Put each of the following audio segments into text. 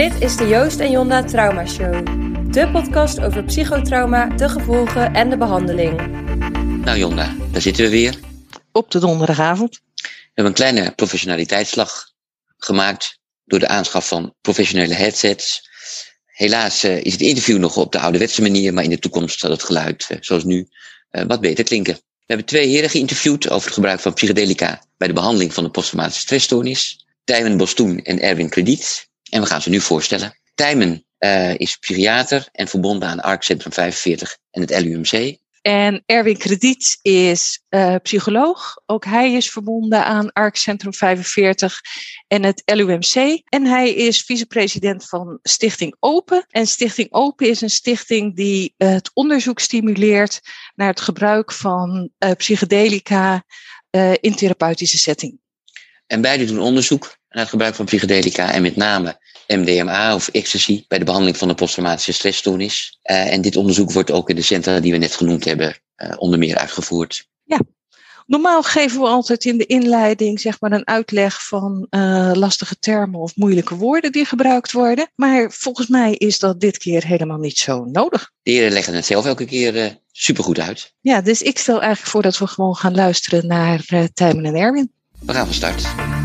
Dit is de Joost en Jonda Trauma Show. De podcast over psychotrauma, de gevolgen en de behandeling. Nou Jonda, daar zitten we weer. Op de donderdagavond. We hebben een kleine professionaliteitsslag gemaakt door de aanschaf van professionele headsets. Helaas uh, is het interview nog op de ouderwetse manier, maar in de toekomst zal het geluid, uh, zoals nu, uh, wat beter klinken. We hebben twee heren geïnterviewd over het gebruik van psychedelica bij de behandeling van de posttraumatische stressstoornis. Tijmen Bostoen en Erwin Krediet. En we gaan ze nu voorstellen. Tijmen is psychiater en verbonden aan ARC Centrum 45 en het LUMC. En Erwin Krediet is uh, psycholoog. Ook hij is verbonden aan ARC Centrum 45 en het LUMC. En hij is vicepresident van Stichting Open. En Stichting Open is een stichting die uh, het onderzoek stimuleert naar het gebruik van psychedelica in therapeutische setting. En beide doen onderzoek naar het gebruik van psychedelica en met name MDMA of ecstasy bij de behandeling van de posttraumatische stressstoornis. Uh, en dit onderzoek wordt ook in de centra die we net genoemd hebben uh, onder meer uitgevoerd. Ja, normaal geven we altijd in de inleiding zeg maar een uitleg van uh, lastige termen of moeilijke woorden die gebruikt worden. Maar volgens mij is dat dit keer helemaal niet zo nodig. De heren leggen het zelf elke keer supergoed uit. Ja, dus ik stel eigenlijk voor dat we gewoon gaan luisteren naar Tijmen en Erwin. We gaan van start.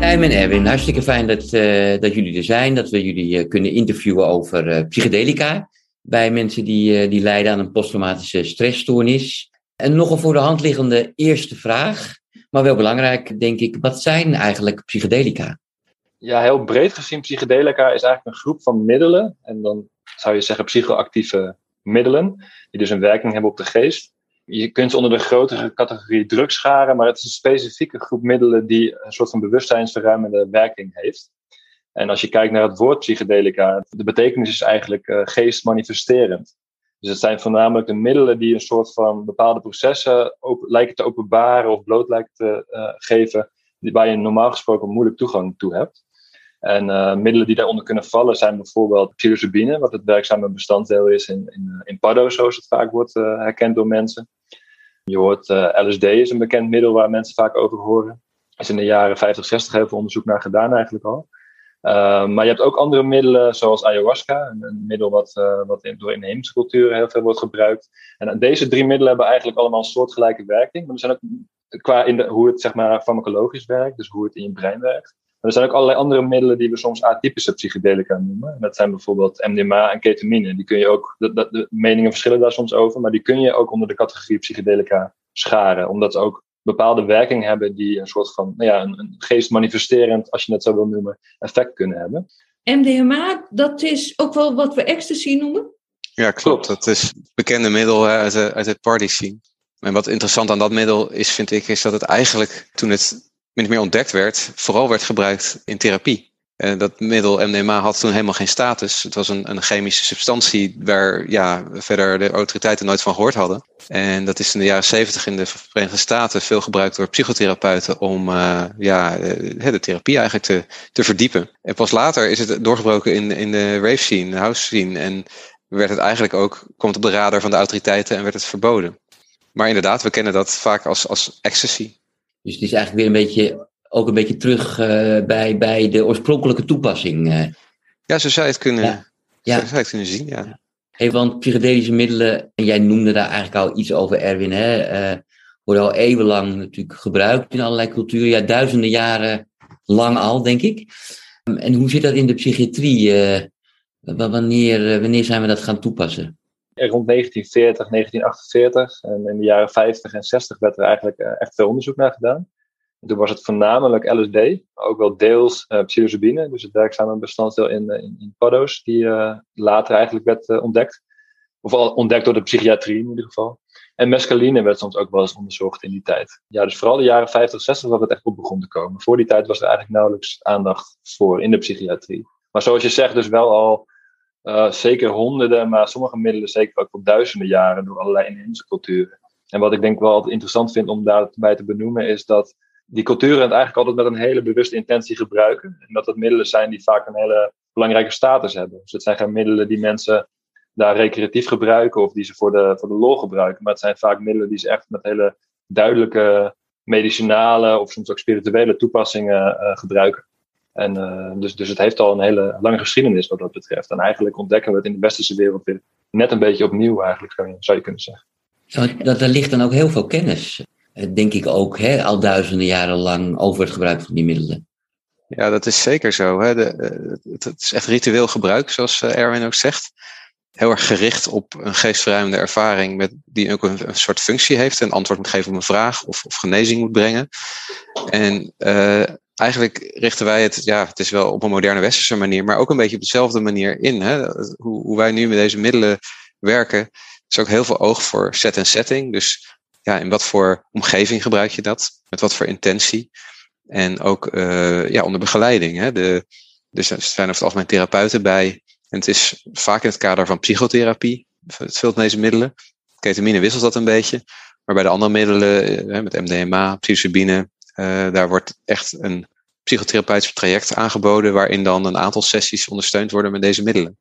Tijmen en Erwin, hartstikke fijn dat, uh, dat jullie er zijn. Dat we jullie uh, kunnen interviewen over uh, psychedelica. Bij mensen die, die lijden aan een posttraumatische stressstoornis. En nogal voor de hand liggende eerste vraag. Maar wel belangrijk, denk ik. Wat zijn eigenlijk psychedelica? Ja, heel breed gezien, psychedelica is eigenlijk een groep van middelen. En dan zou je zeggen psychoactieve middelen. Die dus een werking hebben op de geest je kunt ze onder de grotere categorie drugs scharen, maar het is een specifieke groep middelen die een soort van bewustzijnsverruimende werking heeft. En als je kijkt naar het woord psychedelica, de betekenis is eigenlijk uh, geestmanifesterend. Dus het zijn voornamelijk de middelen die een soort van bepaalde processen lijken te openbaren of bloot lijken te uh, geven, waar je normaal gesproken moeilijk toegang toe hebt. En uh, middelen die daaronder kunnen vallen zijn bijvoorbeeld psilocybine, wat het werkzame bestanddeel is in, in, in paddo, zoals het vaak wordt uh, herkend door mensen. Je hoort LSD is een bekend middel waar mensen vaak over horen. Is in de jaren 50, 60 heel veel onderzoek naar gedaan eigenlijk al. maar je hebt ook andere middelen zoals ayahuasca, een, middel wat, wat in, door inheemse culturen heel veel wordt gebruikt. En deze drie middelen hebben eigenlijk allemaal een soortgelijke werking. Maar er zijn ook qua in de, hoe het zeg maar farmacologisch werkt, dus hoe het in je brein werkt. Maar er zijn ook allerlei andere middelen die we soms atypische psychedelica noemen. En dat zijn bijvoorbeeld MDMA en ketamine. Die kun je ook, de, de, de, meningen verschillen daar soms over, maar die kun je ook onder de categorie psychedelica scharen. Omdat ze ook bepaalde werking hebben die een soort van, nou ja, een, een geestmanifesterend, als je het zo wil noemen, effect kunnen hebben. MDMA, dat is ook wel wat we ecstasy noemen? Ja, klopt. Dat is het bekende middel uit, de, uit het party scene. En wat interessant aan dat middel is, vind ik, is dat het eigenlijk toen het min meer ontdekt werd, vooral werd gebruikt in therapie. En dat middel MDMA had toen helemaal geen status. Het was een, een chemische substantie waar ja, verder de autoriteiten nooit van gehoord hadden. En dat is in de jaren zeventig in de Verenigde Staten veel gebruikt door psychotherapeuten om uh, ja, de therapie eigenlijk te, te verdiepen. En pas later is het doorgebroken in, in de rave scene, de house scene. En werd het eigenlijk ook, komt op de radar van de autoriteiten en werd het verboden. Maar inderdaad, we kennen dat vaak als, als ecstasy. Dus het is eigenlijk weer een beetje, ook een beetje terug uh, bij, bij de oorspronkelijke toepassing. Uh. Ja, zo zou je het kunnen, ja. Ja. Zo zou je het kunnen zien, ja. Hey, want psychedelische middelen, en jij noemde daar eigenlijk al iets over, Erwin, hè, uh, worden al eeuwenlang natuurlijk gebruikt in allerlei culturen. Ja, duizenden jaren lang al, denk ik. En hoe zit dat in de psychiatrie? wanneer, wanneer zijn we dat gaan toepassen? Rond 1940, 1948 en in de jaren 50 en 60 werd er eigenlijk eh, echt veel onderzoek naar gedaan. En toen was het voornamelijk LSD, ook wel deels uh, psilocybine, dus het werkzame bestanddeel in, in, in paddo's, die later eigenlijk werd ontdekt. Of al ontdekt door de psychiatrie in ieder geval. En mescaline werd soms ook wel eens onderzocht in die tijd. Ja, dus vooral de jaren 50, 60 was het echt op begon te komen. Voor die tijd was er eigenlijk nauwelijks aandacht voor in de psychiatrie. Maar zoals je zegt, dus wel al uh, zeker honderden, maar sommige middelen zeker ook wel duizenden jaren door allerlei inheemse culturen. En wat ik denk wel altijd interessant vind om daarbij te benoemen, is dat die culturen het eigenlijk altijd met een hele bewuste intentie gebruiken. En dat het middelen zijn die vaak een hele belangrijke status hebben. Dus het zijn geen middelen die mensen daar recreatief gebruiken of die ze voor de, voor de lol gebruiken. Maar het zijn vaak middelen die ze echt met hele duidelijke medicinale of soms ook spirituele toepassingen uh, gebruiken. En uh, dus, dus het heeft al een hele lange geschiedenis wat dat betreft. En eigenlijk ontdekken we het in de westerse wereld weer net een beetje opnieuw, eigenlijk, zou je kunnen zeggen. Dat, er ligt dan ook heel veel kennis, denk ik ook, hè, al duizenden jaren lang over het gebruik van die middelen. Ja, dat is zeker zo. Hè. De, het, is echt ritueel gebruik, zoals Erwin ook zegt heel erg gericht op een geestverruimende ervaring met, die ook een, een, soort functie heeft, een antwoord moet geven op een vraag of, of genezing moet brengen. En uh, eigenlijk richten wij het, ja, het is wel op een moderne westerse manier, maar ook een beetje op dezelfde manier in. Hè? Hoe, hoe wij nu met deze middelen werken, is ook heel veel oog voor set en setting. Dus ja, in wat voor omgeving gebruik je dat? Met wat voor intentie? En ook uh, ja, onder begeleiding. Hè? De, dus er zijn over het algemeen therapeuten bij en het is vaak in het kader van psychotherapie, het vult deze middelen. Ketamine wisselt dat een beetje. Maar bij de andere middelen, eh, met MDMA, psilocybine, daar wordt echt een psychotherapeutisch traject aangeboden waarin dan een aantal sessies ondersteund worden met deze middelen.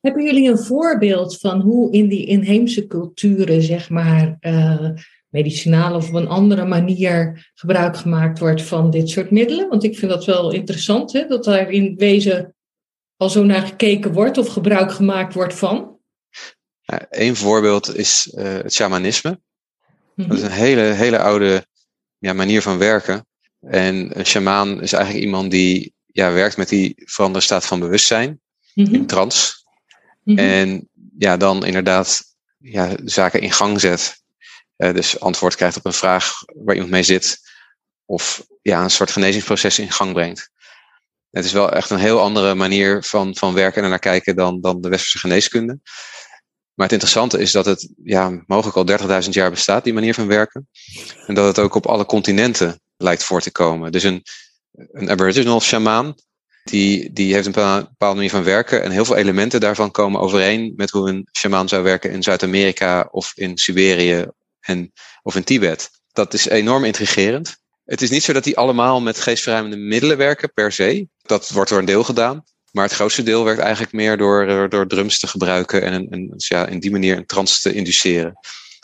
Hebben jullie een voorbeeld van hoe in die inheemse culturen, zeg maar, uh, medicinaal of op een andere manier gebruik gemaakt wordt van dit soort middelen? Want ik vind dat wel interessant, hè, dat daar in wezen al zo naar gekeken wordt of gebruik gemaakt wordt van? Ja, een voorbeeld is uh, het shamanisme. Dat is mhm. een hele, hele oude ja, manier van werken. En een shamaan is eigenlijk iemand die ja, werkt met die veranderde staat van bewustzijn, mm in trance. Mhm. En ja, dan inderdaad ja, zaken in gang zet. Uh, dus antwoord krijgt op een vraag waar iemand mee zit. Of ja, een soort genezingsproces in gang brengt. Het is wel echt een heel andere manier van, van werken en naar kijken dan, dan de westerse geneeskunde. Maar het interessante is dat het ja, mogelijk al 30.000 jaar bestaat, die manier van werken. En dat het ook op alle continenten lijkt voor te komen. Dus een, een Aboriginal shamaan, die, die heeft een bepaalde manier van werken. En heel veel elementen daarvan komen overeen met hoe een shamaan zou werken in Zuid-Amerika of in Siberië en, of in Tibet. Dat is enorm intrigerend. Het is niet zo dat die allemaal met geestverruimende middelen werken per se. Dat wordt door een deel gedaan. Maar het grootste deel werkt eigenlijk meer door, door drums te gebruiken en, en dus ja, in die manier een trance te induceren.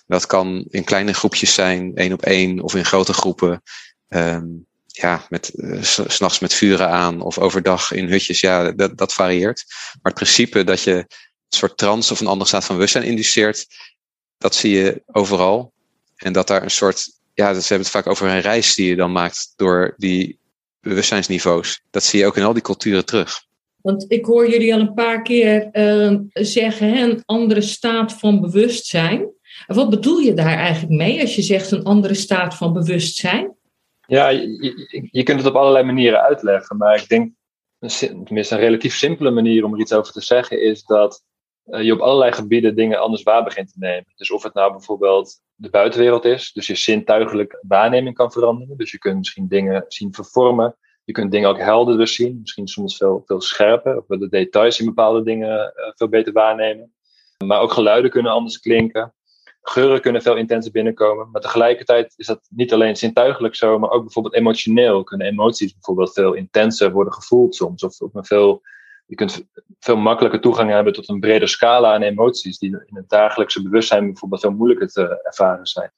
Dat kan in kleine groepjes zijn, één op één, of in grote groepen. Um, ja, met, uh, s'nachts met vuren aan of overdag in hutjes. Ja, dat, dat varieert. Maar het principe dat je een soort trance of een andere staat van bewustzijn induceert, dat zie je overal. En dat daar een soort ja, ze hebben het vaak over een reis die je dan maakt door die bewustzijnsniveaus. Dat zie je ook in al die culturen terug. Want ik hoor jullie al een paar keer uh, zeggen, een andere staat van bewustzijn. Wat bedoel je daar eigenlijk mee als je zegt een andere staat van bewustzijn? Ja, je, je kunt het op allerlei manieren uitleggen, maar ik denk, tenminste een relatief simpele manier om er iets over te zeggen, is dat uh, je op allerlei gebieden dingen anders waar begint te nemen. Dus of het nou bijvoorbeeld de buitenwereld is, dus je zintuigelijke waarneming kan veranderen. Dus je kunt misschien dingen zien vervormen. Je kunt dingen ook helderder zien, misschien soms veel, veel scherper. Of de details in bepaalde dingen uh, veel beter waarnemen. Maar ook geluiden kunnen anders klinken. Geuren kunnen veel intenser binnenkomen. Maar tegelijkertijd is dat niet alleen zintuigelijk zo, maar ook bijvoorbeeld emotioneel. Kunnen emoties bijvoorbeeld veel intenser worden gevoeld soms. Of een veel je kunt veel makkelijker toegang hebben tot een breder scala aan emoties, die in het dagelijkse bewustzijn bijvoorbeeld veel moeilijker te ervaren zijn.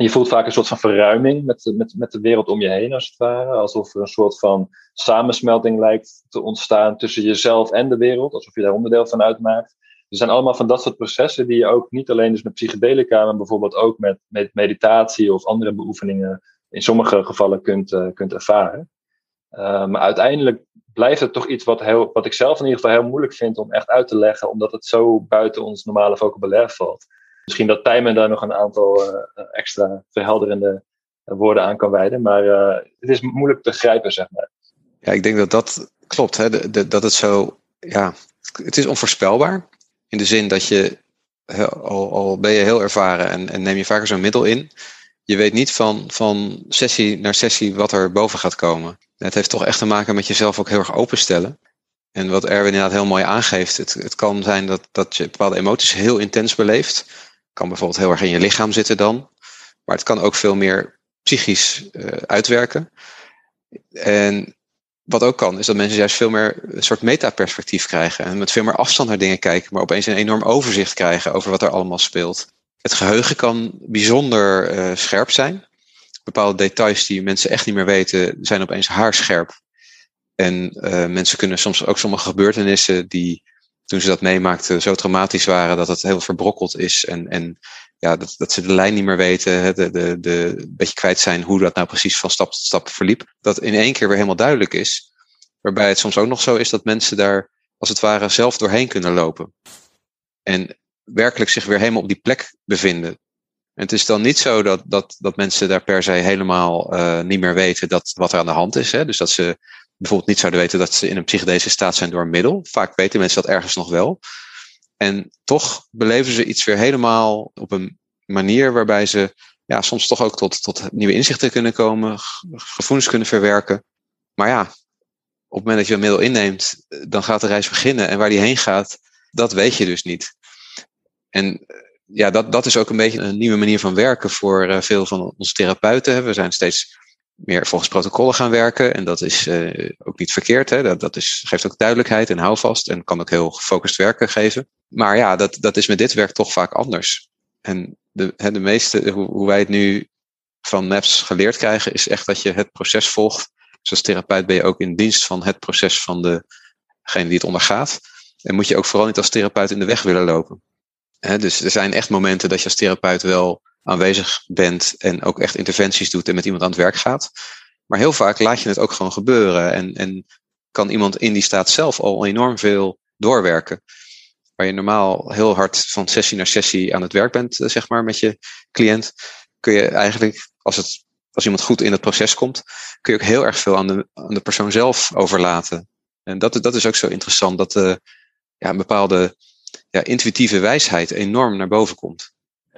Je voelt vaak een soort van verruiming met, met, met de wereld om je heen, als het ware. Alsof er een soort van samensmelting lijkt te ontstaan tussen jezelf en de wereld, alsof je daar onderdeel van uitmaakt. Er zijn allemaal van dat soort processen die je ook niet alleen dus met psychedelica, maar bijvoorbeeld ook met, met meditatie of andere beoefeningen in sommige gevallen kunt, uh, kunt ervaren. Uh, maar uiteindelijk blijft het toch iets wat, heel, wat ik zelf in ieder geval heel moeilijk vind om echt uit te leggen, omdat het zo buiten ons normale vocabulaire valt. Misschien dat Tijmen daar nog een aantal uh, extra verhelderende woorden aan kan wijden, maar uh, het is moeilijk te grijpen, zeg maar. Ja, ik denk dat dat klopt. Hè? Dat het zo, ja, het is onvoorspelbaar. In de zin dat je, al, al ben je heel ervaren en, en neem je vaker zo'n middel in, je weet niet van, van sessie naar sessie wat er boven gaat komen. Het heeft toch echt te maken met jezelf ook heel erg openstellen. En wat Erwin inderdaad heel mooi aangeeft, het, het kan zijn dat, dat je bepaalde emoties heel intens beleeft. Kan bijvoorbeeld heel erg in je lichaam zitten dan. Maar het kan ook veel meer psychisch uh, uitwerken. En wat ook kan, is dat mensen juist veel meer een soort metaperspectief krijgen. En met veel meer afstand naar dingen kijken, maar opeens een enorm overzicht krijgen over wat er allemaal speelt. Het geheugen kan bijzonder uh, scherp zijn. Bepaalde details die mensen echt niet meer weten, zijn opeens haarscherp. En uh, mensen kunnen soms ook sommige gebeurtenissen die toen ze dat meemaakten zo traumatisch waren dat het heel verbrokkeld is. En, en ja, dat, dat ze de lijn niet meer weten, de, de, de, een beetje kwijt zijn hoe dat nou precies van stap tot stap verliep. Dat in één keer weer helemaal duidelijk is. Waarbij het soms ook nog zo is dat mensen daar als het ware zelf doorheen kunnen lopen. En werkelijk zich weer helemaal op die plek bevinden. En het is dan niet zo dat, dat, dat mensen daar per se helemaal uh, niet meer weten dat, wat er aan de hand is. Hè? Dus dat ze bijvoorbeeld niet zouden weten dat ze in een psychedelische staat zijn door een middel. Vaak weten mensen dat ergens nog wel. En toch beleven ze iets weer helemaal op een manier waarbij ze ja, soms toch ook tot, tot nieuwe inzichten kunnen komen, gevoelens kunnen verwerken. Maar ja, op het moment dat je een middel inneemt, dan gaat de reis beginnen. En waar die heen gaat, dat weet je dus niet. En ja, dat, dat is ook een beetje een nieuwe manier van werken voor uh, veel van onze therapeuten. We zijn steeds meer volgens protocollen gaan werken. En dat is uh, ook niet verkeerd. Hè? Dat, dat is, geeft ook duidelijkheid en houvast. En kan ook heel gefocust werken geven. Maar ja, dat, dat is met dit werk toch vaak anders. En de, de meeste, hoe, wij het nu van MAPS geleerd krijgen, is echt dat je het proces volgt. Dus als therapeut ben je ook in dienst van het proces van degene die het ondergaat. En moet je ook vooral niet als therapeut in de weg willen lopen. dus er zijn echt momenten dat je als therapeut wel aanwezig bent en ook echt interventies doet en met iemand aan het werk gaat. Maar heel vaak laat je het ook gewoon gebeuren en, en kan iemand in die staat zelf al enorm veel doorwerken. Waar je normaal heel hard van sessie naar sessie aan het werk bent, eh, zeg maar, met je cliënt, kun je eigenlijk, als, het, als iemand goed in het proces komt, kun je ook heel erg veel aan de, aan de persoon zelf overlaten. En dat, dat is ook zo interessant, dat uh, ja, een bepaalde ja, intuïtieve wijsheid enorm naar boven komt.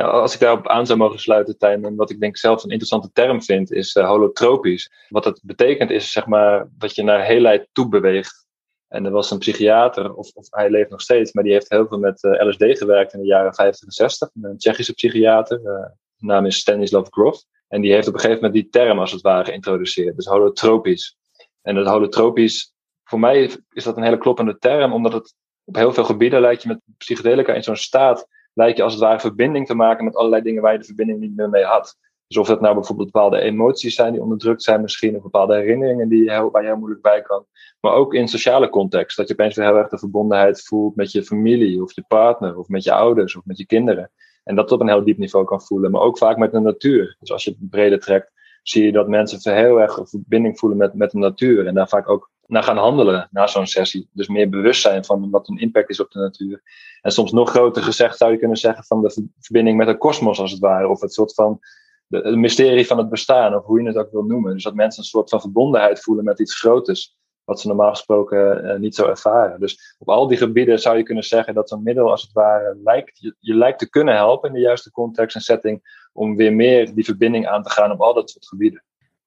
Als ik daarop aan zou mogen sluiten, Tijn, en wat ik denk zelf een interessante term vind, is uh, holotropisch. Wat dat betekent is zeg maar dat je naar heelheid toe beweegt. En er was een psychiater, of, of hij leeft nog steeds, maar die heeft heel veel met uh, LSD gewerkt in de jaren 50 en 60. Een Tsjechische psychiater, uh, naam is Stanislav Grof. En die heeft op een gegeven moment die term als het ware geïntroduceerd. Dus holotropisch. En dat holotropisch, voor mij is dat een hele kloppende term, omdat het op heel veel gebieden lijkt je met psychedelica in zo'n staat lijkt je als het ware verbinding te maken met allerlei dingen waar je de verbinding niet meer mee had. Dus of dat nou bijvoorbeeld bepaalde emoties zijn die onderdrukt zijn misschien, of bepaalde herinneringen die heel, je heel moeilijk bij kan. Maar ook in sociale context, dat je opeens weer heel erg de verbondenheid voelt met je familie, of je partner, of met je ouders, of met je kinderen. En dat op een heel diep niveau kan voelen, maar ook vaak met de natuur. Dus als je het breder trekt, zie je dat mensen heel erg verbinding voelen met, met de natuur. En daar vaak ook naar gaan handelen na zo'n sessie. Dus meer bewust zijn van wat een impact is op de natuur. En soms nog groter gezegd zou je kunnen zeggen van de verbinding met de kosmos als het ware. Of het soort van het mysterie van het bestaan, of hoe je het ook wil noemen. Dus dat mensen een soort van verbondenheid voelen met iets groters. Wat ze normaal gesproken uh, niet zo ervaren. Dus op al die gebieden zou je kunnen zeggen dat zo'n middel als het ware lijkt, je lijkt te kunnen helpen in de juiste context en setting. Om weer meer die verbinding aan te gaan op al dat soort gebieden.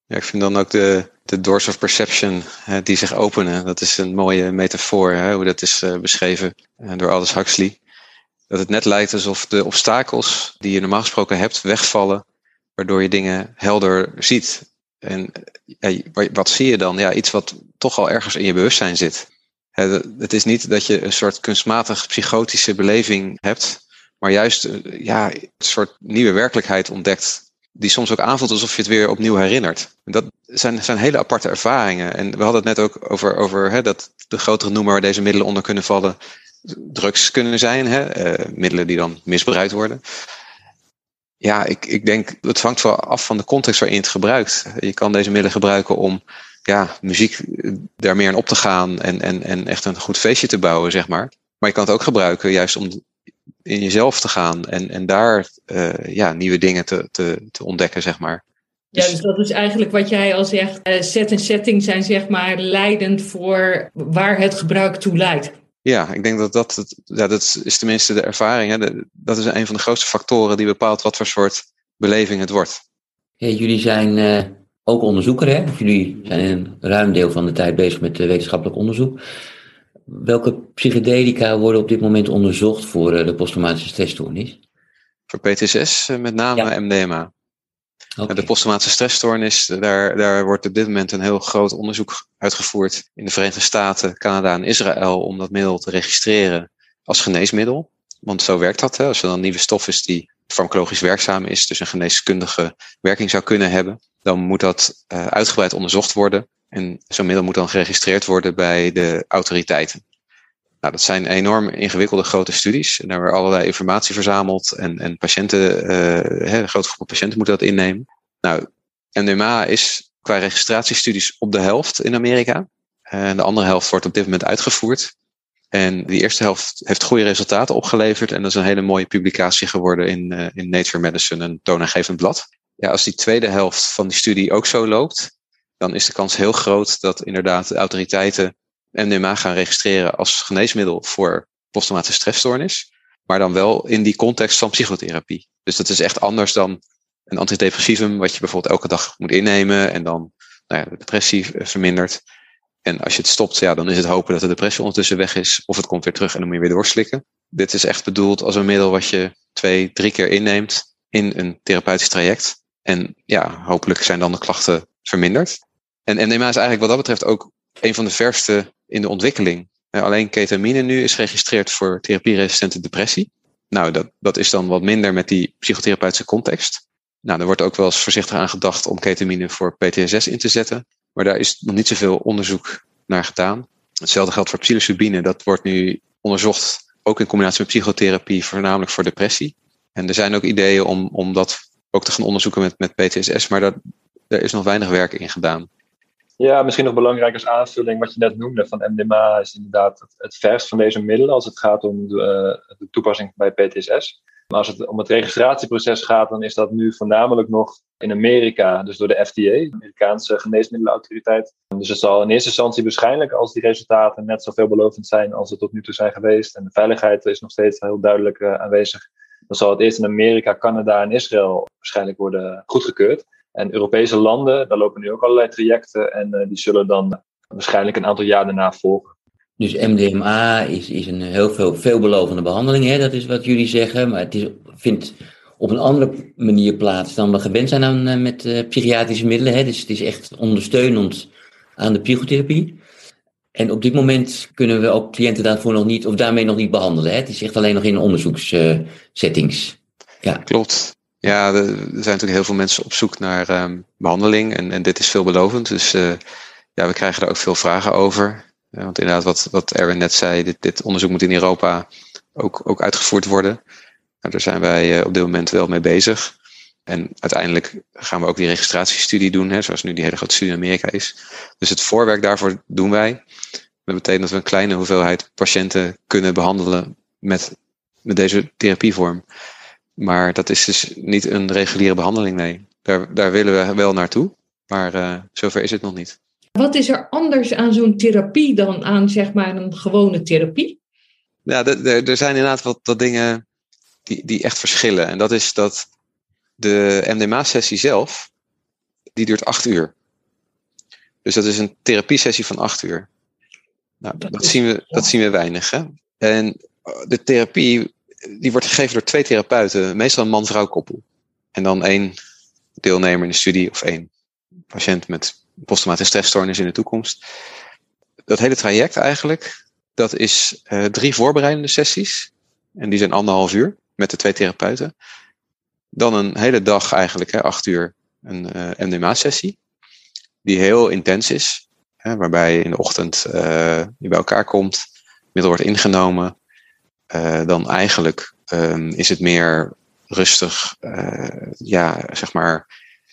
Ja, ik vind dan ook de, de doors of perception hè, die zich openen. Dat is een mooie metafoor, hè, hoe dat is uh, beschreven uh, door Aldous Huxley. Dat het net lijkt alsof de obstakels die je normaal gesproken hebt wegvallen, waardoor je dingen helder ziet. En wat zie je dan? Ja, iets wat toch al ergens in je bewustzijn zit. Het is niet dat je een soort kunstmatig psychotische beleving hebt, maar juist eh, ja, een soort nieuwe werkelijkheid ontdekt die soms ook aanvoelt alsof je het weer opnieuw herinnert. Dat zijn, zijn hele aparte ervaringen. En we hadden het net ook over, over hè, dat de grotere noemer waar deze middelen onder kunnen vallen, drugs kunnen zijn, hè, uh, middelen die dan misbruikt worden. Ja, ik, ik denk, het hangt wel af van de context waarin het gebruikt. Je kan deze middelen gebruiken om ja, muziek daar meer in op te gaan en, en, en echt een goed feestje te bouwen, zeg maar. Maar je kan het ook gebruiken juist om in jezelf te gaan en, en daar uh, ja, nieuwe dingen te, te, te ontdekken, zeg maar. Ja, dus, dus dat is eigenlijk wat jij al zegt. Uh, set en setting zijn zeg maar leidend voor waar het gebruik toe leidt. Ja, ik denk dat dat, het, ja, dat is tenminste de ervaring. Hè. dat is een van de grootste factoren die bepaalt wat voor soort beleving het wordt. Hey, jullie zijn uh, ook onderzoeker, hè? Of jullie zijn een ruim deel van de tijd bezig met wetenschappelijk onderzoek. Welke psychedelica worden op dit moment onderzocht voor uh, de posttraumatische stressstoornis? Voor PTSS met name MDMA. Okay. De posttraumatische stressstoornis, daar, daar wordt op dit moment een heel groot onderzoek uitgevoerd in de Verenigde Staten, Canada en Israël om dat middel te registreren als geneesmiddel. Want zo werkt dat. Hè? Als er dan een nieuwe stof is die farmacologisch werkzaam is, dus een geneeskundige werking zou kunnen hebben, dan moet dat uh, uitgebreid onderzocht worden. En zo'n middel moet dan geregistreerd worden bij de autoriteiten. Nou, dat zijn enorm ingewikkelde grote studies. Daar wordt allerlei informatie verzameld. En, en patiënten, uh, hè, grote groepen patiënten moeten dat innemen. Nou, MDMA is qua registratiestudies op de helft in Amerika. En de andere helft wordt op dit moment uitgevoerd. En die eerste helft heeft goede resultaten opgeleverd. En dat is een hele mooie publicatie geworden in, uh, in Nature Medicine, een toonaangevend blad. Ja, als die tweede helft van die studie ook zo loopt, dan is de kans heel groot dat inderdaad de autoriteiten MDMA gaan registreren als geneesmiddel voor posttraumatische stressstoornis. Maar dan wel in die context van psychotherapie. Dus dat is echt anders dan een antidepressivum, wat je bijvoorbeeld elke dag moet innemen en dan nou ja, de depressie vermindert. En als je het stopt, ja, dan is het hopen dat de depressie ondertussen weg is. Of het komt weer terug en dan moet je weer doorslikken. Dit is echt bedoeld als een middel wat je twee, drie keer inneemt in een therapeutisch traject. En ja, hopelijk zijn dan de klachten verminderd. En MDMA is eigenlijk wat dat betreft ook een van de verste in de ontwikkeling. Alleen ketamine nu is geregistreerd voor therapieresistente depressie. Nou, dat, dat is dan wat minder met die psychotherapeutische context. Nou, er wordt ook wel eens voorzichtig aan gedacht om ketamine voor PTSS in te zetten. Maar daar is nog niet zoveel onderzoek naar gedaan. Hetzelfde geldt voor psilocybine. Dat wordt nu onderzocht, ook in combinatie met psychotherapie, voornamelijk voor depressie. En er zijn ook ideeën om, om dat ook te gaan onderzoeken met, met PTSS, maar daar, daar is nog weinig werk in gedaan. Ja, misschien nog belangrijk als aanvulling wat je net noemde van MDMA is inderdaad het, verst van deze middelen als het gaat om de, uh, de toepassing bij PTSS. Maar als het om het registratieproces gaat, dan is dat nu voornamelijk nog in Amerika, dus door de FDA, de Amerikaanse Geneesmiddelenautoriteit. Dus het zal in eerste instantie waarschijnlijk, als die resultaten net zo veelbelovend zijn als ze tot nu toe zijn geweest, en de veiligheid is nog steeds heel duidelijk uh, aanwezig, dan zal het eerst in Amerika, Canada en Israël waarschijnlijk worden goedgekeurd. En Europese landen, daar lopen nu ook allerlei trajecten en uh, die zullen dan waarschijnlijk een aantal jaar daarna volgen. Dus MDMA is, is een heel veel, veelbelovende behandeling, hè? dat is wat jullie zeggen. Maar het is, vindt op een andere manier plaats dan we gewend zijn aan, uh, met uh, psychiatrische middelen. Hè? Dus het is echt ondersteunend aan de psychotherapie. En op dit moment kunnen we ook cliënten daarvoor nog niet, of daarmee nog niet behandelen. Hè? Het is echt alleen nog in onderzoekssettings. ja. Klopt. Ja, er zijn natuurlijk heel veel mensen op zoek naar um, behandeling en, en dit is veelbelovend. Dus uh, ja, we krijgen er ook veel vragen over. Ja, want inderdaad, wat, wat Erwin net zei, dit, dit onderzoek moet in Europa ook, ook uitgevoerd worden. Nou, daar zijn wij uh, op dit moment wel mee bezig. En uiteindelijk gaan we ook die registratiestudie doen, hè, zoals nu die hele grote studie in Amerika is. Dus het voorwerk daarvoor doen wij. Dat betekent dat we een kleine hoeveelheid patiënten kunnen behandelen met, met deze therapievorm. Maar dat is dus niet een reguliere behandeling, nee. Daar, daar willen we wel naartoe, maar uh, zover is het nog niet. Wat is er anders aan zo'n therapie dan aan zeg maar een gewone therapie? Ja, er zijn inderdaad wat, wat dingen die, die echt verschillen. En dat is dat de MDMA-sessie zelf, die duurt acht uur. Dus dat is een therapiesessie van acht uur. Nou, dat, dat zien, we, dat zien we weinig. Hè? En de therapie die wordt gegeven door twee therapeuten, meestal een man-vrouw koppel. En dan één deelnemer in de studie of één patiënt met posttraumatische stressstoornis in de toekomst. Dat hele traject eigenlijk, dat is uh, drie voorbereidende sessies. En die zijn anderhalf uur met de twee therapeuten. Dan een hele dag eigenlijk, hè, acht uur, een uh, MDMA-sessie. Die heel intens is. Hè, waarbij in de ochtend uh, je bij elkaar komt, middel wordt ingenomen. Uh, dan eigenlijk um, is het meer rustig, uh, ja, zeg maar,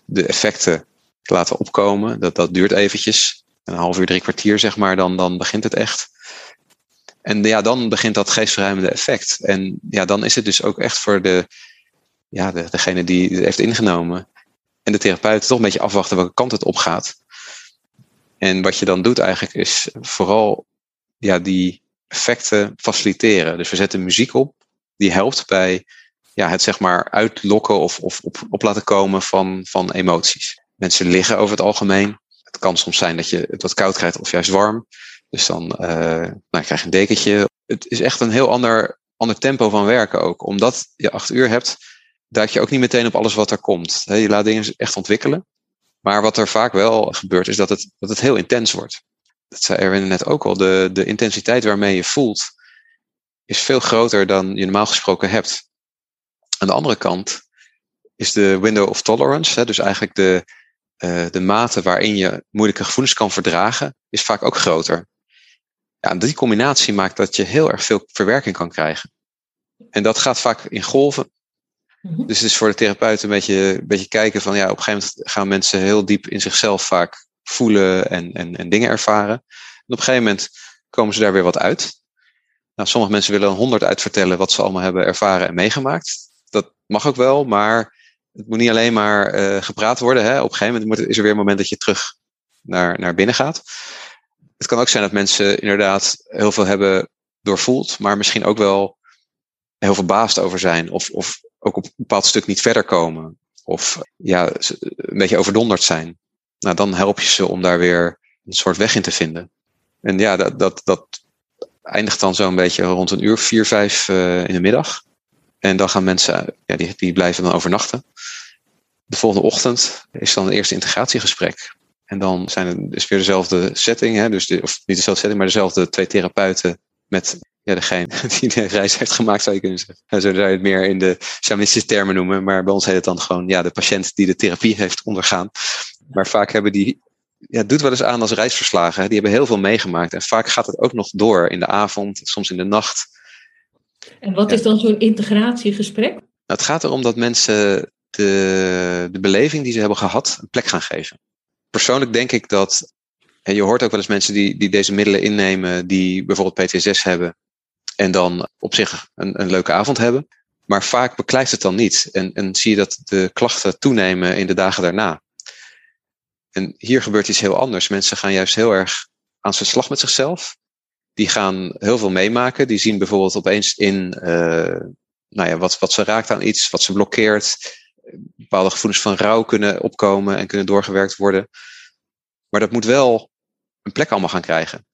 de effecten laten opkomen. Dat, dat duurt eventjes, een half uur, drie kwartier, zeg maar, dan, dan begint het echt. En ja, dan begint dat geestverruimende effect. En ja, dan is het dus ook echt voor de, ja, de, degene die het heeft ingenomen en de therapeut toch een beetje afwachten welke kant het op gaat. En wat je dan doet eigenlijk is vooral ja, die effecten faciliteren. Dus we zetten muziek op die helpt bij ja, het zeg maar uitlokken of, of op, op laten komen van, van emoties. Mensen liggen over het algemeen. Het kan soms zijn dat je het wat koud krijgt of juist warm. Dus dan uh, nou, krijg je een dekentje. Het is echt een heel ander, ander tempo van werken ook. Omdat je acht uur hebt, duik je ook niet meteen op alles wat er komt. Je laat dingen echt ontwikkelen. Maar wat er vaak wel gebeurt, is dat het, dat het heel intens wordt. Dat zei Erwin net ook al. De, de intensiteit waarmee je voelt, is veel groter dan je normaal gesproken hebt. Aan de andere kant is de window of tolerance, hè, dus eigenlijk de, uh, de mate waarin je moeilijke gevoelens kan verdragen, is vaak ook groter. Ja, die combinatie maakt dat je heel erg veel verwerking kan krijgen. En dat gaat vaak in golven. Mm-hmm. Dus het is voor de therapeut een beetje, een beetje kijken van ja, op een gegeven moment gaan mensen heel diep in zichzelf vaak voelen en, en, en dingen ervaren. En op een gegeven moment komen ze daar weer wat uit. Nou, sommige mensen willen een honderd uitvertellen wat ze allemaal hebben ervaren en meegemaakt. Dat mag ook wel, maar het moet niet alleen maar uh, gepraat worden. Hè. Op een gegeven moment is er weer een moment dat je terug naar, naar binnen gaat. Het kan ook zijn dat mensen inderdaad heel veel hebben doorvoeld, maar misschien ook wel heel verbaasd over zijn. Of, of ook op een bepaald stuk niet verder komen. Of ja, een beetje overdonderd zijn. Nou, dan help je ze om daar weer een soort weg in te vinden. En ja, dat, dat, dat eindigt dan zo'n beetje rond een uur, vier, vijf uh, in de middag. En dan gaan mensen, ja, die, die blijven dan overnachten. De volgende ochtend is dan het eerste integratiegesprek. En dan zijn het is weer dezelfde setting, hè, dus of niet dezelfde setting, maar dezelfde twee therapeuten met ja, degene die de reis heeft gemaakt, zou je kunnen zeggen. Zo zou je het meer in de shamanistische termen noemen, maar bij ons heet het dan gewoon ja, de patiënt die de therapie heeft ondergaan. Maar vaak hebben die, ja, het doet wel eens aan als reisverslagen. Die hebben heel veel meegemaakt. En vaak gaat het ook nog door in de avond, soms in de nacht. En wat is dan zo'n integratiegesprek? Nou, het gaat erom dat mensen de, de beleving die ze hebben gehad een plek gaan geven. Persoonlijk denk ik dat, en je hoort ook wel eens mensen die, die deze middelen innemen, die bijvoorbeeld PTSS hebben en dan op zich een, een leuke avond hebben. Maar vaak beklijft het dan niet. En, en zie je dat de klachten toenemen in de dagen daarna. En hier gebeurt iets heel anders. Mensen gaan juist heel erg aan zijn slag met zichzelf. Die gaan heel veel meemaken. Die zien bijvoorbeeld opeens in uh, nou ja, wat, wat ze raakt aan iets, wat ze blokkeert. Bepaalde gevoelens van rouw kunnen opkomen en kunnen doorgewerkt worden. Maar dat moet wel een plek allemaal gaan krijgen.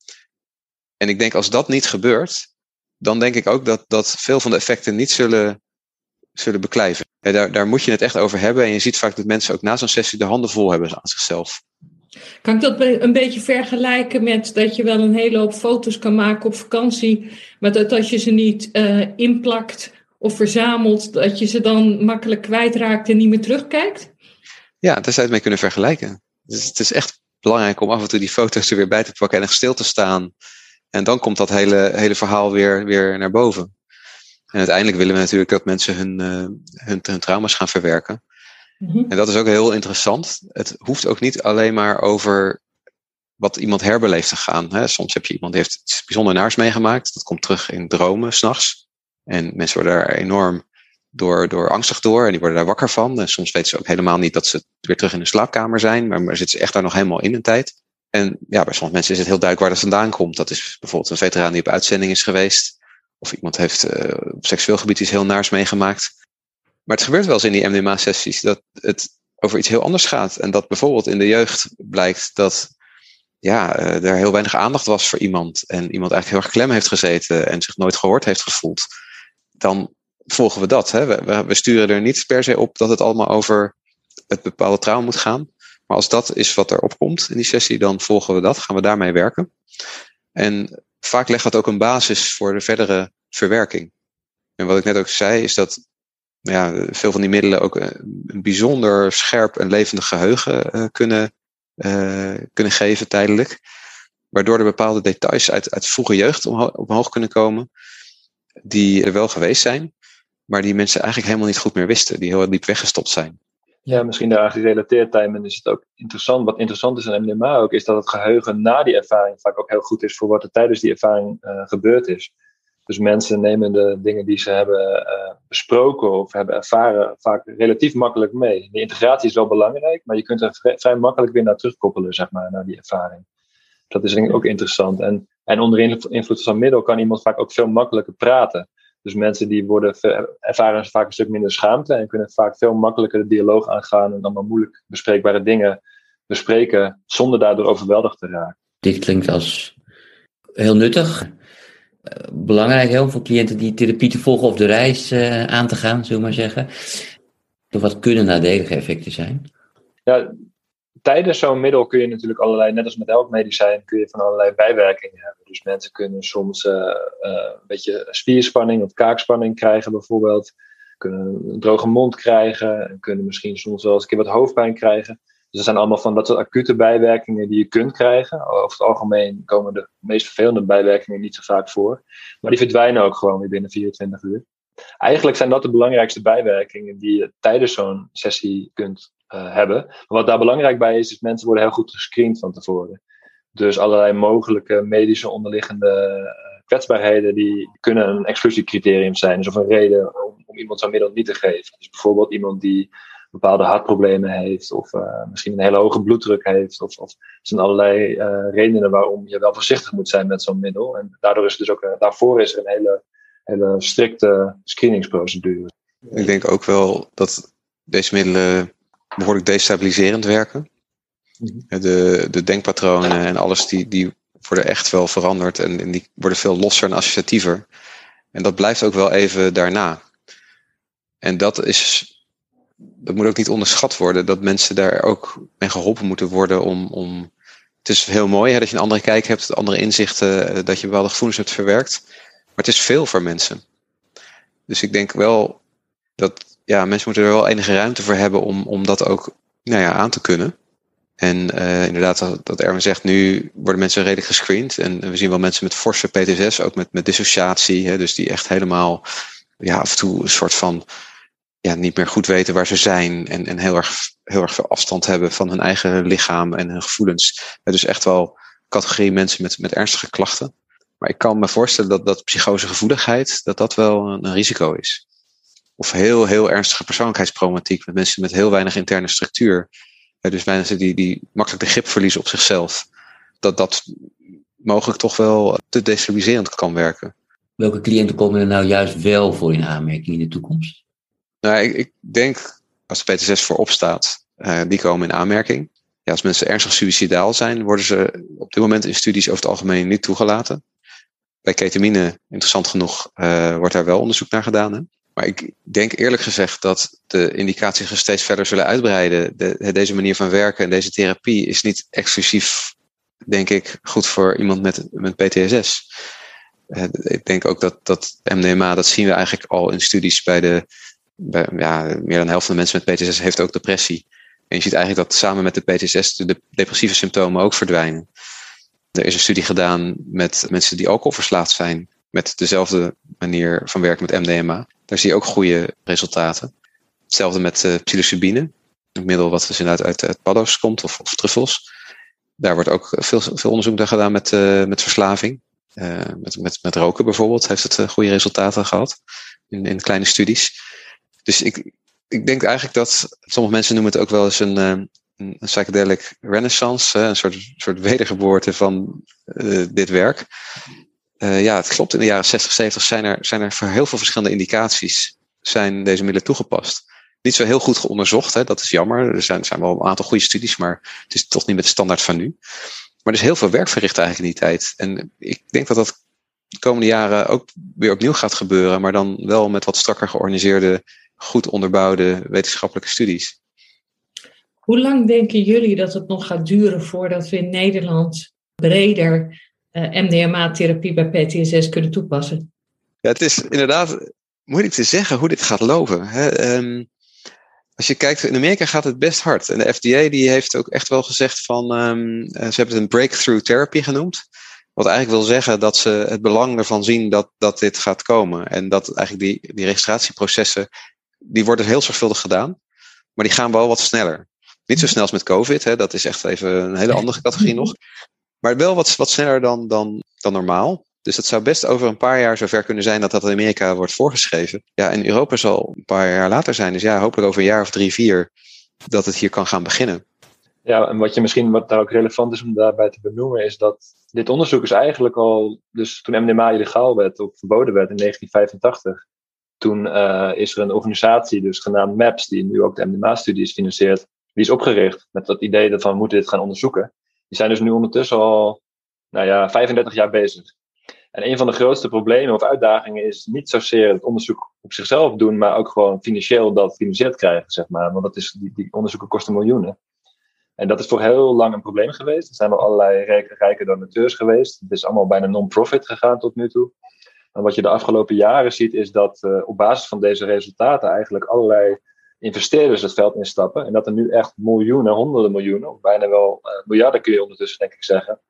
En ik denk als dat niet gebeurt, dan denk ik ook dat, dat veel van de effecten niet zullen, zullen beklijven. Ja, daar, daar moet je het echt over hebben. En je ziet vaak dat mensen ook na zo'n sessie de handen vol hebben aan zichzelf. Kan ik dat een beetje vergelijken met dat je wel een hele hoop foto's kan maken op vakantie, maar dat als je ze niet uh, inplakt of verzamelt, dat je ze dan makkelijk kwijtraakt en niet meer terugkijkt? Ja, daar zou je het mee kunnen vergelijken. Dus het is echt belangrijk om af en toe die foto's er weer bij te pakken en echt stil te staan. En dan komt dat hele, hele verhaal weer, weer naar boven. En uiteindelijk willen we natuurlijk dat mensen hun, uh, hun, hun trauma's gaan verwerken. Mm-hmm. En dat is ook heel interessant. Het hoeft ook niet alleen maar over wat iemand herbeleeft te gaan. Hè. Soms heb je iemand die heeft iets bijzonder naars meegemaakt. Dat komt terug in dromen s'nachts. En mensen worden daar enorm door, door angstig door en die worden daar wakker van. En soms weten ze ook helemaal niet dat ze weer terug in de slaapkamer zijn, maar, maar zitten ze echt daar nog helemaal in een tijd. En ja, bij sommige mensen is het heel duidelijk waar dat vandaan komt. Dat is bijvoorbeeld een veteraan die op uitzending is geweest. Of iemand heeft uh, op seksueel gebied iets heel naars meegemaakt. Maar het gebeurt wel eens in die MDMA-sessies dat het over iets heel anders gaat. En dat bijvoorbeeld in de jeugd blijkt dat ja, uh, er heel weinig aandacht was voor iemand. En iemand eigenlijk heel erg klem heeft gezeten en zich nooit gehoord heeft gevoeld. Dan volgen we dat. Hè? We, we sturen er niet per se op dat het allemaal over het bepaalde trauma moet gaan. Maar als dat is wat er opkomt in die sessie, dan volgen we dat, gaan we daarmee werken. En vaak legt dat ook een basis voor de verdere verwerking. En wat ik net ook zei, is dat ja, veel van die middelen ook een bijzonder scherp en levendig geheugen uh, kunnen, uh, kunnen geven tijdelijk. Waardoor er bepaalde details uit, uit vroege jeugd omhoog, omhoog kunnen komen, die er wel geweest zijn, maar die mensen eigenlijk helemaal niet goed meer wisten, die heel diep weggestopt zijn. Ja, misschien daaraan gerelateerd, Tijmen, is het ook interessant. Wat interessant is aan MDMA ook, is dat het geheugen na die ervaring vaak ook heel goed is voor wat er tijdens die ervaring uh, gebeurd is. Dus mensen nemen de dingen die ze hebben uh, besproken of hebben ervaren vaak relatief makkelijk mee. De integratie is wel belangrijk, maar je kunt er vrij, vrij makkelijk weer naar terugkoppelen, zeg maar, naar die ervaring. Dat is denk ik ook interessant. En, en onder invloed van middel kan iemand vaak ook veel makkelijker praten. Dus mensen die worden, ervaren vaak een stuk minder schaamte en kunnen vaak veel makkelijker de dialoog aangaan en allemaal moeilijk bespreekbare dingen bespreken zonder daardoor overweldigd te raken. Dit klinkt als heel nuttig. Belangrijk heel voor cliënten die therapie te volgen of de reis uh, aan te gaan, zullen we maar zeggen. Of wat kunnen nadelige effecten zijn? Ja, tijdens zo'n middel kun je natuurlijk allerlei, net als met elk medicijn, kun je van allerlei bijwerkingen hebben. Dus mensen kunnen soms uh, uh, een beetje spierspanning of kaakspanning krijgen bijvoorbeeld. Kunnen een droge mond krijgen. En kunnen misschien soms wel eens een keer wat hoofdpijn krijgen. Dus er zijn allemaal van dat soort acute bijwerkingen die je kunt krijgen. Over het algemeen komen de meest vervelende bijwerkingen niet zo vaak voor. Maar die verdwijnen ook gewoon weer binnen 24 uur. Eigenlijk zijn dat de belangrijkste bijwerkingen die je tijdens zo'n sessie kunt uh, hebben. Maar wat daar belangrijk bij is, is mensen worden heel goed gescreend van tevoren. Dus allerlei mogelijke medische onderliggende uh, kwetsbaarheden, die kunnen een exclusiecriterium zijn. Dus of een reden om, iemand zo'n middel niet te geven. Dus bijvoorbeeld iemand die bepaalde hartproblemen heeft, of uh, misschien een hele hoge bloeddruk heeft. Of, of er zijn allerlei redenen waarom je wel voorzichtig moet zijn met zo'n middel. En daardoor is dus ook, daarvoor is er een hele, hele strikte screeningsprocedure. Ik denk ook wel dat deze middelen behoorlijk destabiliserend werken. Mm-hmm. De, de denkpatronen en alles die, die worden echt wel veranderd en, en die worden veel losser en associatiever. En dat blijft ook wel even daarna. En dat is dat moet ook niet onderschat worden, dat mensen daar ook mee geholpen moeten worden om. om het is heel mooi hè, dat je een andere kijk hebt, andere inzichten, eh, dat je bepaalde gevoelens hebt verwerkt. Maar het is veel voor mensen. Dus ik denk wel dat ja, mensen moeten er wel enige ruimte voor hebben om, om dat ook nou ja, aan te kunnen. En uh, inderdaad, dat, Erwin zegt, nu worden mensen redelijk gescreend. En we zien wel mensen met forse PTSS, ook met, met dissociatie. Hè, dus die echt helemaal ja, af en toe een soort van ja, niet meer goed weten waar ze zijn en, en heel, erg, heel erg veel afstand hebben van hun eigen lichaam en hun gevoelens. dus echt wel categorie mensen met, met ernstige klachten. Maar ik kan me voorstellen dat, dat psychosegevoeligheid, dat dat wel een, een risico is. Of heel, heel ernstige persoonlijkheidsproblematiek met mensen met heel weinig interne structuur. dus mensen die, die makkelijk de grip verliezen op zichzelf. Dat dat mogelijk toch wel te destabiliserend kan werken. Welke cliënten komen er nou juist wel voor in aanmerking in de toekomst? Nou, ik, ik denk als de PTSS voorop staat, uh, die komen in aanmerking. Ja, als mensen ernstig suicidaal zijn, worden ze op dit moment in studies over het algemeen niet toegelaten. Bij ketamine, interessant genoeg, uh, wordt daar wel onderzoek naar gedaan. Hè? Maar ik denk eerlijk gezegd dat de indicaties zich steeds verder zullen uitbreiden. De, deze manier van werken en deze therapie is niet exclusief, denk ik, goed voor iemand met, met PTSS. Uh, ik denk ook dat, dat MDMA, dat zien we eigenlijk al in studies bij de ja, meer dan de helft van de mensen met PTSS heeft ook depressie. En je ziet eigenlijk dat samen met de PTSS de depressieve symptomen ook verdwijnen. Er is een studie gedaan met mensen die alcoholverslaafd zijn, met dezelfde manier van werken met MDMA. Daar zie je ook goede resultaten. Hetzelfde met uh, psilocybine, een middel wat dus inderdaad uit, uit paddo's komt, of, of truffels. Daar wordt ook veel, veel onderzoek naar gedaan met, uh, met verslaving. Uh, met, met, met roken bijvoorbeeld heeft het goede resultaten gehad in, in kleine studies. Dus ik, ik denk eigenlijk dat sommige mensen noemen het ook wel eens een, eh, een psychedelic renaissance, een soort, soort wedergeboorte van dit werk. Uh, ja, het klopt. In de jaren 60, 70 zijn er, zijn er voor heel veel verschillende indicaties zijn deze middelen toegepast. Niet zo heel goed geonderzocht, hè, dat is jammer. Er zijn, zijn wel een aantal goede studies, maar het is toch niet met de standaard van nu. Maar er is heel veel werk verricht eigenlijk in die tijd. En ik denk dat dat de komende jaren ook weer opnieuw gaat gebeuren, maar dan wel met wat strakker georganiseerde goed onderbouwde wetenschappelijke studies. Hoe lang denken jullie dat het nog gaat duren voordat we in Nederland breder eh, MDMA-therapie bij PTSS kunnen toepassen? Ja, het is inderdaad moeilijk te zeggen hoe dit gaat lopen. Hè. Um, als je kijkt, in Amerika gaat het best hard. En de FDA die heeft ook echt wel gezegd van, um, ze hebben het een breakthrough therapy genoemd. Wat eigenlijk wil zeggen dat ze het belang ervan zien dat, dat dit gaat komen. En dat eigenlijk die, die registratieprocessen die worden heel zorgvuldig gedaan, maar die gaan wel wat sneller. Niet zo snel als met COVID, hè, dat is echt even een hele andere categorie nog. Maar wel wat, wat sneller dan, dan, dan normaal. Dus dat zou best over een paar jaar zover kunnen zijn dat dat in Amerika wordt voorgeschreven. Ja, in Europa zal een paar jaar later zijn. Dus ja, hopelijk over een jaar of drie, vier dat het hier kan gaan beginnen. Ja, en wat je misschien wat daar ook relevant is om daarbij te benoemen, is dat dit onderzoek is eigenlijk al, dus toen MDMA illegaal werd of verboden werd in 1985, toen uh, is er een organisatie, dus genaamd MAPS, die nu ook de MDMA-studies financiert, die is opgericht met dat idee dat we moeten dit gaan onderzoeken. Die zijn dus nu ondertussen al, nou ja, 35 jaar bezig. En een van de grootste problemen of uitdagingen is niet zozeer het onderzoek op zichzelf doen, maar ook gewoon financieel dat gefinancierd krijgen, zeg maar. Want dat is, die, die onderzoeken kosten miljoenen. En dat is voor heel lang een probleem geweest. Er zijn wel allerlei rijke, rijke donateurs geweest. Het is allemaal bijna non-profit gegaan tot nu toe. En wat je de afgelopen jaren ziet, is dat uh, op basis van deze resultaten eigenlijk allerlei investeerders het veld instappen. En dat er nu echt miljoenen, honderden miljoenen, bijna wel uh, miljarden kun je ondertussen denk ik zeggen,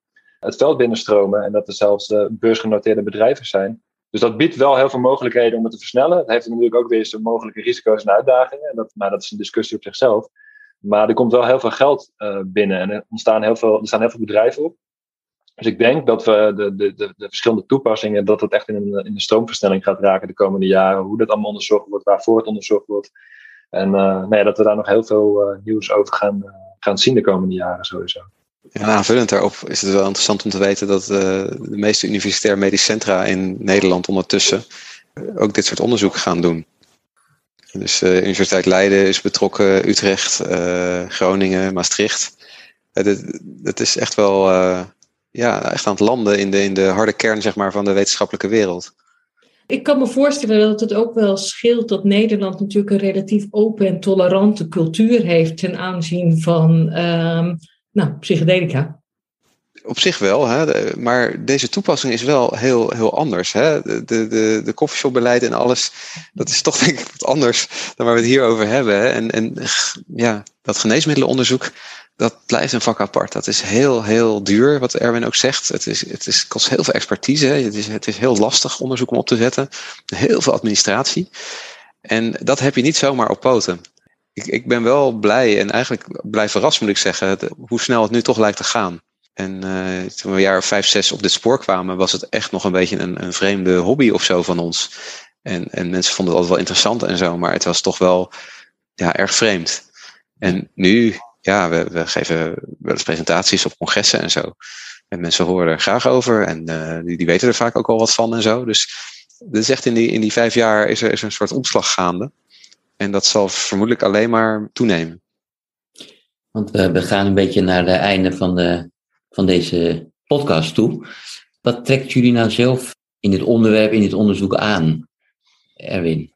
het veld binnenstromen. En dat er zelfs uh, beursgenoteerde bedrijven zijn. Dus dat biedt wel heel veel mogelijkheden om het te versnellen. Het heeft natuurlijk ook weer zijn mogelijke risico's en uitdagingen. Dat, maar dat is een discussie op zichzelf. Maar er komt wel heel veel geld uh, binnen en er, ontstaan heel veel, er staan heel veel bedrijven op. Dus ik denk dat we de, de, de, de verschillende toepassingen, dat het echt in een, in een stroomversnelling gaat raken de komende jaren. Hoe dat allemaal onderzocht wordt, waarvoor het onderzocht wordt. En uh, nou ja, dat we daar nog heel veel uh, nieuws over gaan, uh, gaan zien de komende jaren sowieso. Ja, aanvullend daarop is het wel interessant om te weten dat de meeste universitair medisch centra in Nederland ondertussen ook dit soort onderzoek gaan doen. Dus de Universiteit Leiden is betrokken, Utrecht, Groningen, Maastricht. Het is echt wel ja, echt aan het landen in de, in de harde kern zeg maar, van de wetenschappelijke wereld. Ik kan me voorstellen dat het ook wel scheelt dat Nederland natuurlijk een relatief open en tolerante cultuur heeft ten aanzien van uh, nou, psychedelica. Op zich wel, hè? maar deze toepassing is wel heel, heel anders. Hè? De, de, de coffeeshopbeleid en alles, dat is toch denk ik wat anders dan waar we het hier over hebben. Hè? En, en ja, dat geneesmiddelenonderzoek, dat blijft een vak apart. Dat is heel, heel duur, wat Erwin ook zegt. Het, is, het is, kost heel veel expertise. Het is, het is heel lastig onderzoek om op te zetten. Heel veel administratie. En dat heb je niet zomaar op poten. Ik, ik ben wel blij en eigenlijk blij verrast moet ik zeggen, hoe snel het nu toch lijkt te gaan. En uh, toen we een jaar of vijf, zes op dit spoor kwamen, was het echt nog een beetje een, een vreemde hobby of zo van ons. En, en mensen vonden het altijd wel interessant en zo, maar het was toch wel ja, erg vreemd. En nu ja, we, we geven wel eens presentaties op congressen en zo. En mensen horen er graag over en uh, die, die weten er vaak ook al wat van en zo. Dus dat is echt in die, in die vijf jaar is er, is er een soort omslag gaande. En dat zal vermoedelijk alleen maar toenemen. Want we, we gaan een beetje naar het einde van, de, van deze podcast toe. Wat trekt jullie nou zelf in dit onderwerp, in dit onderzoek aan, Erwin?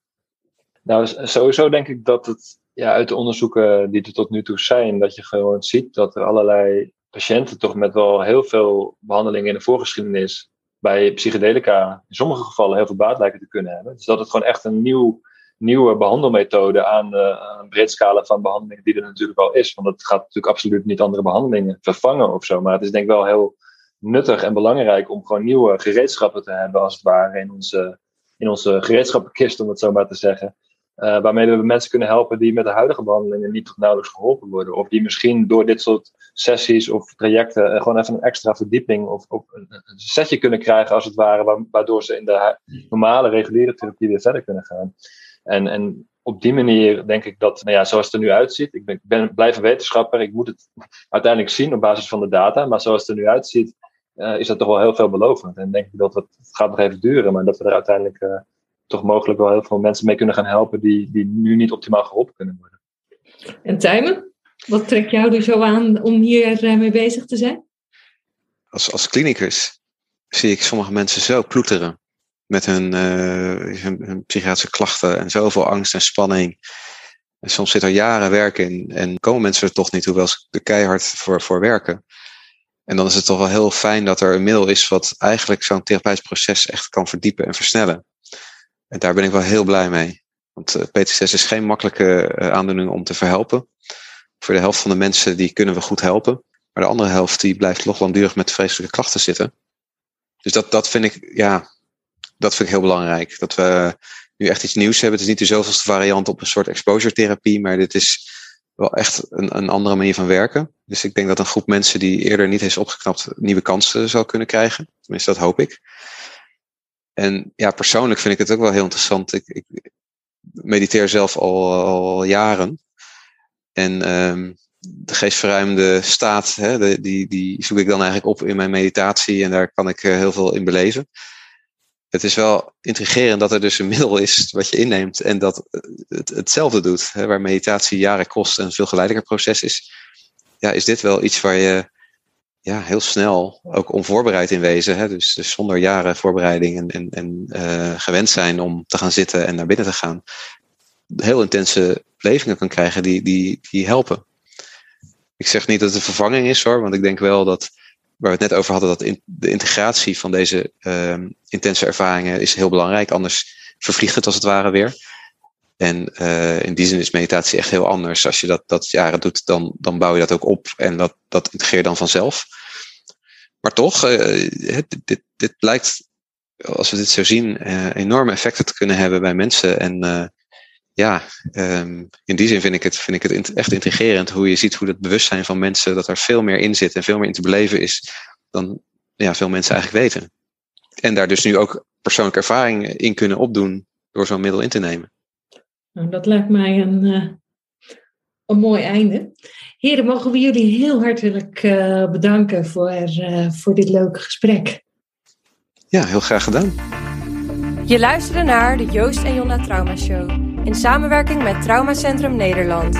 Nou, sowieso denk ik dat het ja, uit de onderzoeken die er tot nu toe zijn, dat je gewoon ziet dat er allerlei patiënten toch met wel heel veel behandelingen in de voorgeschiedenis bij psychedelica in sommige gevallen heel veel baat lijken te kunnen hebben. Dus dat het gewoon echt een nieuw, nieuwe behandelmethode aan, uh, een breed scala van behandelingen die er natuurlijk al is. Want het gaat natuurlijk absoluut niet andere behandelingen vervangen of zo. Maar het is denk ik wel heel nuttig en belangrijk om gewoon nieuwe gereedschappen te hebben, als het ware, in onze, in onze gereedschappenkist, om het zo maar te zeggen. Uh, waarmee we mensen kunnen helpen die met de huidige behandelingen niet tot nauwelijks geholpen worden. Of die misschien door dit soort sessies of trajecten uh, gewoon even een extra verdieping of, een, setje kunnen krijgen, als het ware, waardoor ze in de normale, reguliere therapie weer verder kunnen gaan. En, en op die manier denk ik dat, nou ja, zoals het er nu uitziet, ik ben, blijf een wetenschapper, ik moet het uiteindelijk zien op basis van de data, maar zoals het er nu uitziet, uh, is dat toch wel heel veelbelovend. En denk ik dat het, het gaat nog even duren, maar dat we er uiteindelijk toch mogelijk wel heel veel mensen mee kunnen gaan helpen die, die nu niet optimaal geholpen kunnen worden. En Tijmen, wat trekt jou er zo aan om hier eh, mee bezig te zijn? Als, als klinicus zie ik sommige mensen zo ploeteren met hun, uh, hun, hun, psychiatrische klachten en zoveel angst en spanning. En soms zit er jaren werk in en komen mensen er toch niet, hoewel ze er keihard voor, voor werken. En dan is het toch wel heel fijn dat er een middel is wat eigenlijk zo'n therapeutisch proces echt kan verdiepen en versnellen. En daar ben ik wel heel blij mee. Want eh, PTSS is geen makkelijke uh, aandoening om te verhelpen. Voor de helft van de mensen die kunnen we goed helpen. Maar de andere helft die blijft nog langdurig met vreselijke klachten zitten. Dus dat, dat vind ik, ja, dat vind ik heel belangrijk. Dat we nu echt iets nieuws hebben. Het is niet de zoveelste variant op een soort exposure therapie, maar dit is wel echt een, een andere manier van werken. Dus ik denk dat een groep mensen die eerder niet is opgeknapt nieuwe kansen zal kunnen krijgen. Tenminste, dat hoop ik. En ja, persoonlijk vind ik het ook wel heel interessant. Ik, ik mediteer zelf al, al jaren. En um, de geestverruimde staat, hè, die, die zoek ik dan eigenlijk op in mijn meditatie. En daar kan ik uh, heel veel in beleven. Het is wel intrigerend dat er dus een middel is wat je inneemt en dat het hetzelfde doet. Hè, waar meditatie jaren kost en een veel geleidelijker proces is. Ja, is dit wel iets waar je ja, heel snel ook onvoorbereid in wezen. Hè? Dus, dus zonder jaren voorbereiding en, en, en uh, gewend zijn om te gaan zitten en naar binnen te gaan. Heel intense belevingen kan krijgen die, die, die helpen. Ik zeg niet dat het een vervanging is hoor, want ik denk wel dat, waar we het net over hadden, dat de integratie van deze uh, intense ervaringen is heel belangrijk. Anders vervliegt het als het ware weer. En uh, in die zin is meditatie echt heel anders. Als je dat, dat jaren doet, dan, dan bouw je dat ook op en dat, dat integreer je dan vanzelf. Maar toch, uh, dit, dit, dit blijkt, als we dit zo zien, uh, enorme effecten te kunnen hebben bij mensen. En ja, um, in die zin vind ik het, vind ik het echt intrigerend hoe je ziet hoe het bewustzijn van mensen, dat er veel meer in zit en veel meer in te beleven is dan ja, veel mensen eigenlijk weten. En daar dus nu ook persoonlijke ervaring in kunnen opdoen door zo'n middel in te nemen. Nou, dat lijkt mij een, uh, een mooi einde. Heren, mogen we jullie heel hartelijk uh, bedanken voor, uh, voor dit leuke gesprek. Ja, heel graag gedaan. Je luisterde naar de Joost en Jonna Trauma Show in samenwerking met Traumacentrum Nederland.